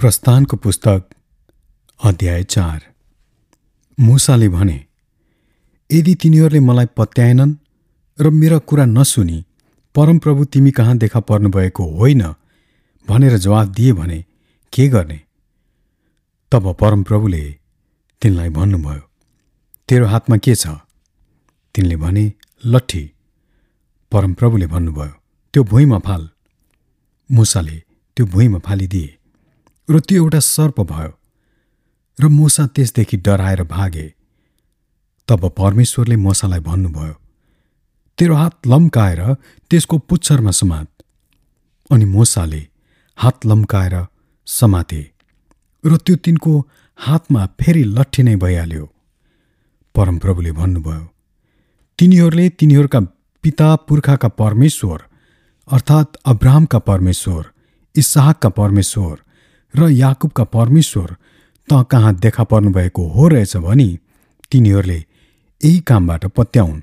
प्रस्थानको पुस्तक अध्याय चार। मुसाले भने यदि तिनीहरूले मलाई पत्याएनन् र मेरा कुरा नसुनी परमप्रभु तिमी कहाँ देखा पर्नुभएको होइन? भनेर जवाफ दिए भने के गर्ने? तब परमप्रभुले तिनलाई भन्नुभयो तेरो हातमा के छ? तिनले भने लट्ठी। परमप्रभुले भन्नुभयो त्यो भुइँमा फाल। मुसाले त्यो भुइँमा फालिदिए। र त्यो एउटा सर्प भयो र मुसा त्यसदेखि डराएर भागे। तब परमेश्वरले मुसालाई भन्नुभयो तेरो हात लम्काएर त्यसको पुच्छरमा समात। अनि मुसाले हात लम्काएर समाते र त्यो तिनको हातमा फेरि लट्ठी नै भइहाल्यो। परमप्रभुले भन्नुभयो तिनीहरूले तिनीहरूका पिता पुर्खाका परमेश्वर अर्थात् अब्राहमका परमेश्वर इसाहकका परमेश्वर र याकुबका परमेश्वर त कहाँ देखा पर्नुभएको हो रहेछ भनी तिनीहरूले यही कामबाट पत्याउन्।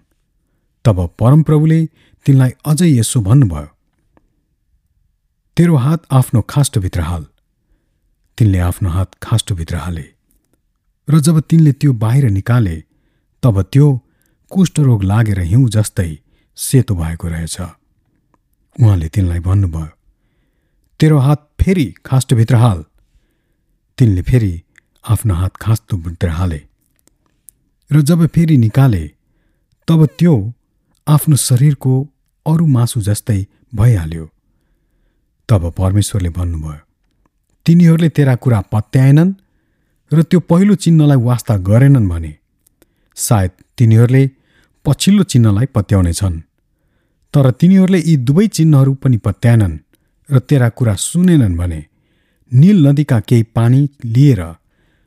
तब परमप्रभुले तिनलाई अझै यसो भन्नुभयो तेरो हात आफ्नो खास्टोभित्र हाल। तिनले आफ्नो हात खास्टोभित्र हाले र जब तिनले त्यो बाहिर निकाले तब त्यो कुष्ठरोग लागेर हिउँ जस्तै सेतो भएको रहेछ। उहाँले तिनलाई भन्नुभयो तेरो हात फेरि खास्टोभित्र हाल। तिनले फेरि आफ्नो हात खास्टोभित्र हाले र जब फेरि निकाले तब त्यो आफ्नो शरीरको अरू मासु जस्तै भइहाल्यो। तब परमेश्वरले भन्नुभयो तिनीहरूले तेरा कुरा पत्याएनन् र त्यो पहिलो चिन्हलाई वास्ता गरेनन् भने सायद तिनीहरूले पछिल्लो चिन्हलाई पत्याउनेछन्। तर तिनीहरूले यी दुवै चिन्हहरू पनि पत्याएनन्। र तेरा कुरा सुनेनन् भने नील नदीका केही पानी लिएर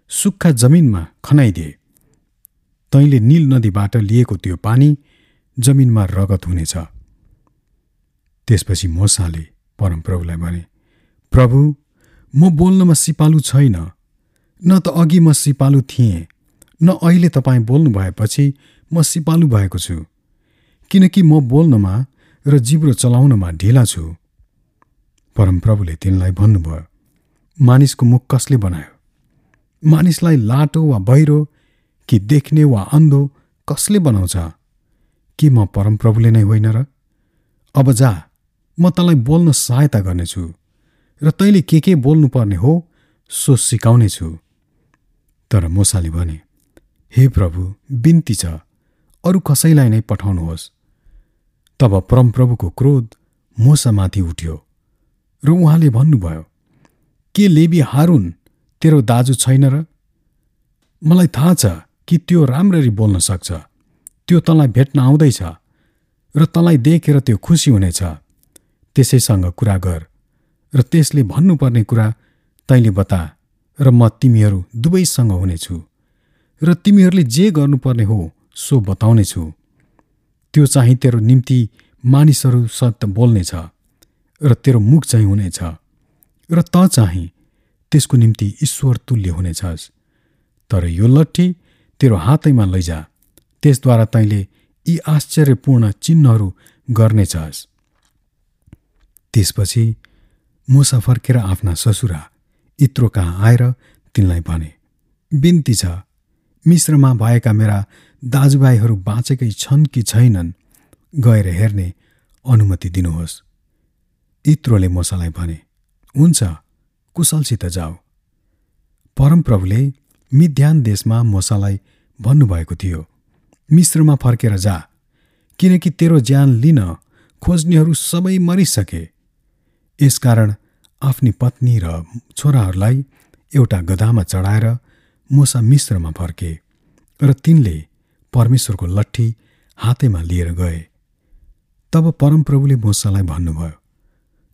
सुक्खा जमिनमा खनाइदिए। तैँले नील नदीबाट लिएको त्यो पानी जमिनमा रगत हुनेछ। त्यसपछि मोसाले परमप्रभुलाई भने प्रभु म बोल्नमा सिपालु छैन। न त अघि म सिपालु थिएँ। न अहिले तपाईँ बोल्नु भएपछि म सिपालु भएको छु। किनकि म बोल्नमा र जिब्रो चलाउनमा ढिला छु। परमप्रभुले तिनलाई भन्नुभयो मानिसको मुख कसले बनायो? मानिसलाई लाटो वा बहिरो कि देख्ने वा अन्धो कसले बनाउँछ? के म परमप्रभुले नै होइन र? अब जा म तँलाई बोल्न सहायता गर्नेछु र तैँले के के बोल्नुपर्ने हो सो सिकाउने छु तर मोसाले भने हे प्रभु बिन्ती छ अरू कसैलाई नै पठाउनुहोस्। तब परमप्रभुको क्रोध मोसामाथि उठ्यो। र उहाँले भन्नुभयो के लेबी हारुन तेरो दाजु छैन र? मलाई थाहा छ कि त्यो राम्ररी बोल्न सक्छ। त्यो तँलाई भेट्न आउँदैछ र तँलाई देखेर त्यो खुसी हुनेछ। त्यसैसँग कुरा गर र त्यसले भन्नुपर्ने कुरा तैँले बता र म तिमीहरू दुवैसँग हुनेछु र तिमीहरूले जे गर्नुपर्ने हो सो बताउनेछु। त्यो चाहिँ तेरो निम्ति मानिसहरू सत्य बोल्नेछ। र तेरो मुख चाहिँ हुनेछ र त चाहिँ त्यसको निम्ति ईश्वर तुल्य हुनेछस्। तर यो लट्ठी तेरो हातैमा लैजा। त्यसद्वारा तैँले यी आश्चर्यपूर्ण चिन्हहरू गर्नेछस्। त्यसपछि मुसा फर्केर आफ्ना ससुरा इत्रो कहाँ आएर तिनलाई भने बिन्ती छ। मिश्रमा भएका मेरा दाजुभाइहरू बाँचेकै छन् कि छैनन्? गएर हेर्ने अनुमति दिनुहोस्। इत्रोले मोसालाई भने हुन्छ कुशलसित जाऊ। परमप्रभुले मिध्यान देशमा मोसालाई भन्नुभएको थियो। मिश्रमा फर्केर जा किनकि तेरो ज्यान लिन खोज्नेहरू सबै मरिसके। यसकारण आफ्नी पत्नी र छोराहरूलाई एउटा गधामा चढाएर मोसा मिश्रमा फर्के र तिनले परमेश्वरको लट्ठी हातैमा लिएर गए। तब परमप्रभुले मोसालाई भन्नुभयो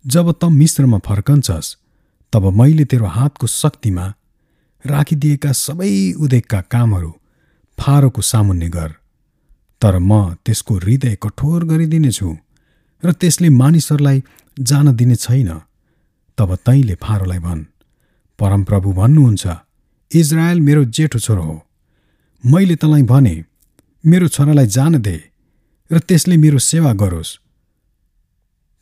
जब त मिश्रमा फर्कन्छस् तब मैले तेरो हातको शक्तिमा राखिदिएका सबै उदेकका कामहरू फारोको सामुन्ने गर। तर म त्यसको हृदय कठोर गरिदिनेछु र त्यसले मानिसहरूलाई जान दिने छैन। तब तैँले फारोलाई भन् परमप्रभु भन्नुहुन्छ इजरायल मेरो जेठो छोरो हो। मैले तँलाई भने मेरो छोरालाई जान दे र त्यसले मेरो सेवा गरोस्।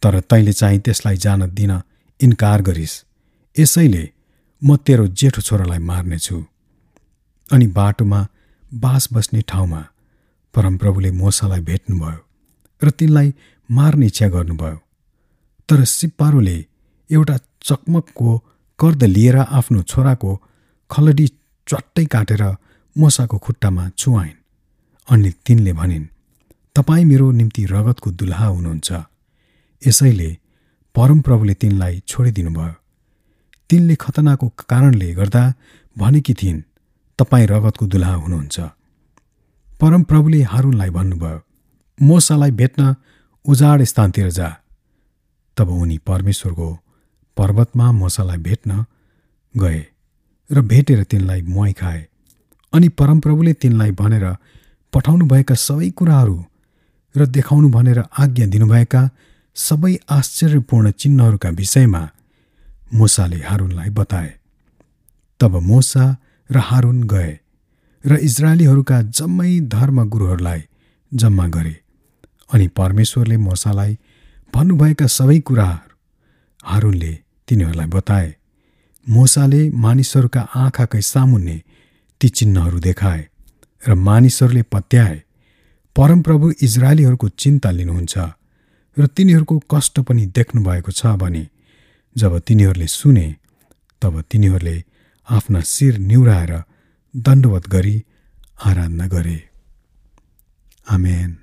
तर तैँले चाहिँ त्यसलाई जान दिन इन्कार गरिस्। यसैले म तेरो जेठो छोरालाई मार्नेछु। अनि बाटोमा बास बस्ने ठाउँमा परमप्रभुले मोसालाई भेट्नुभयो र तिनलाई मार्ने इच्छा गर्नुभयो। तर सिप्पारोले एउटा चकमकको कर्द लिएर आफ्नो छोराको खलडी च्वाट्टै काटेर मोसाको खुट्टामा छुवाइन्। अनि तिनले भनिन् तपाईँ मेरो निम्ति रगतको दुलहा हुनुहुन्छ। यसैले परमप्रभुले तिनलाई छोडिदिनुभयो। तिनले खतनाको कारणले गर्दा भनेकी थिइन् तपाईँ रगतको दुलहा हुनुहुन्छ। परमप्रभुले हारुनलाई भन्नुभयो मोसालाई भेट्न उजाड स्थानतिर जा। तब उनी परमेश्वरको पर्वतमा मोसालाई भेट्न गए र भेटेर तिनलाई मुहाई खाए। अनि परमप्रभुले तिनलाई भनेर पठाउनुभएका सबै कुराहरू र देखाउनु भनेर आज्ञा दिनुभएका सबै आश्चर्यपूर्ण चिन्हहरूका विषयमा मुसाले हारुनलाई बताए। तब मोसा र हारुन गए र इजरायलीहरूका जम्मै धर्मगुरुहरूलाई जम्मा गरे अनि परमेश्वरले मोसालाई भन्नुभएका सबै कुराहरू हारुनले तिनीहरूलाई बताए। मोसाले मानिसहरूका आँखाकै सामुन्ने ती चिन्हहरू देखाए र मानिसहरूले पत्याए परमप्रभु इजरायलीहरूको चिन्ता लिनुहुन्छ। र तिनीहरूको कष्ट पनि देख्नु भएको छ भने जब तिनीहरूले सुने तब तिनीहरूले आफ्ना शिर निहुराएर दण्डवत गरी आराधना गरे। आमेन।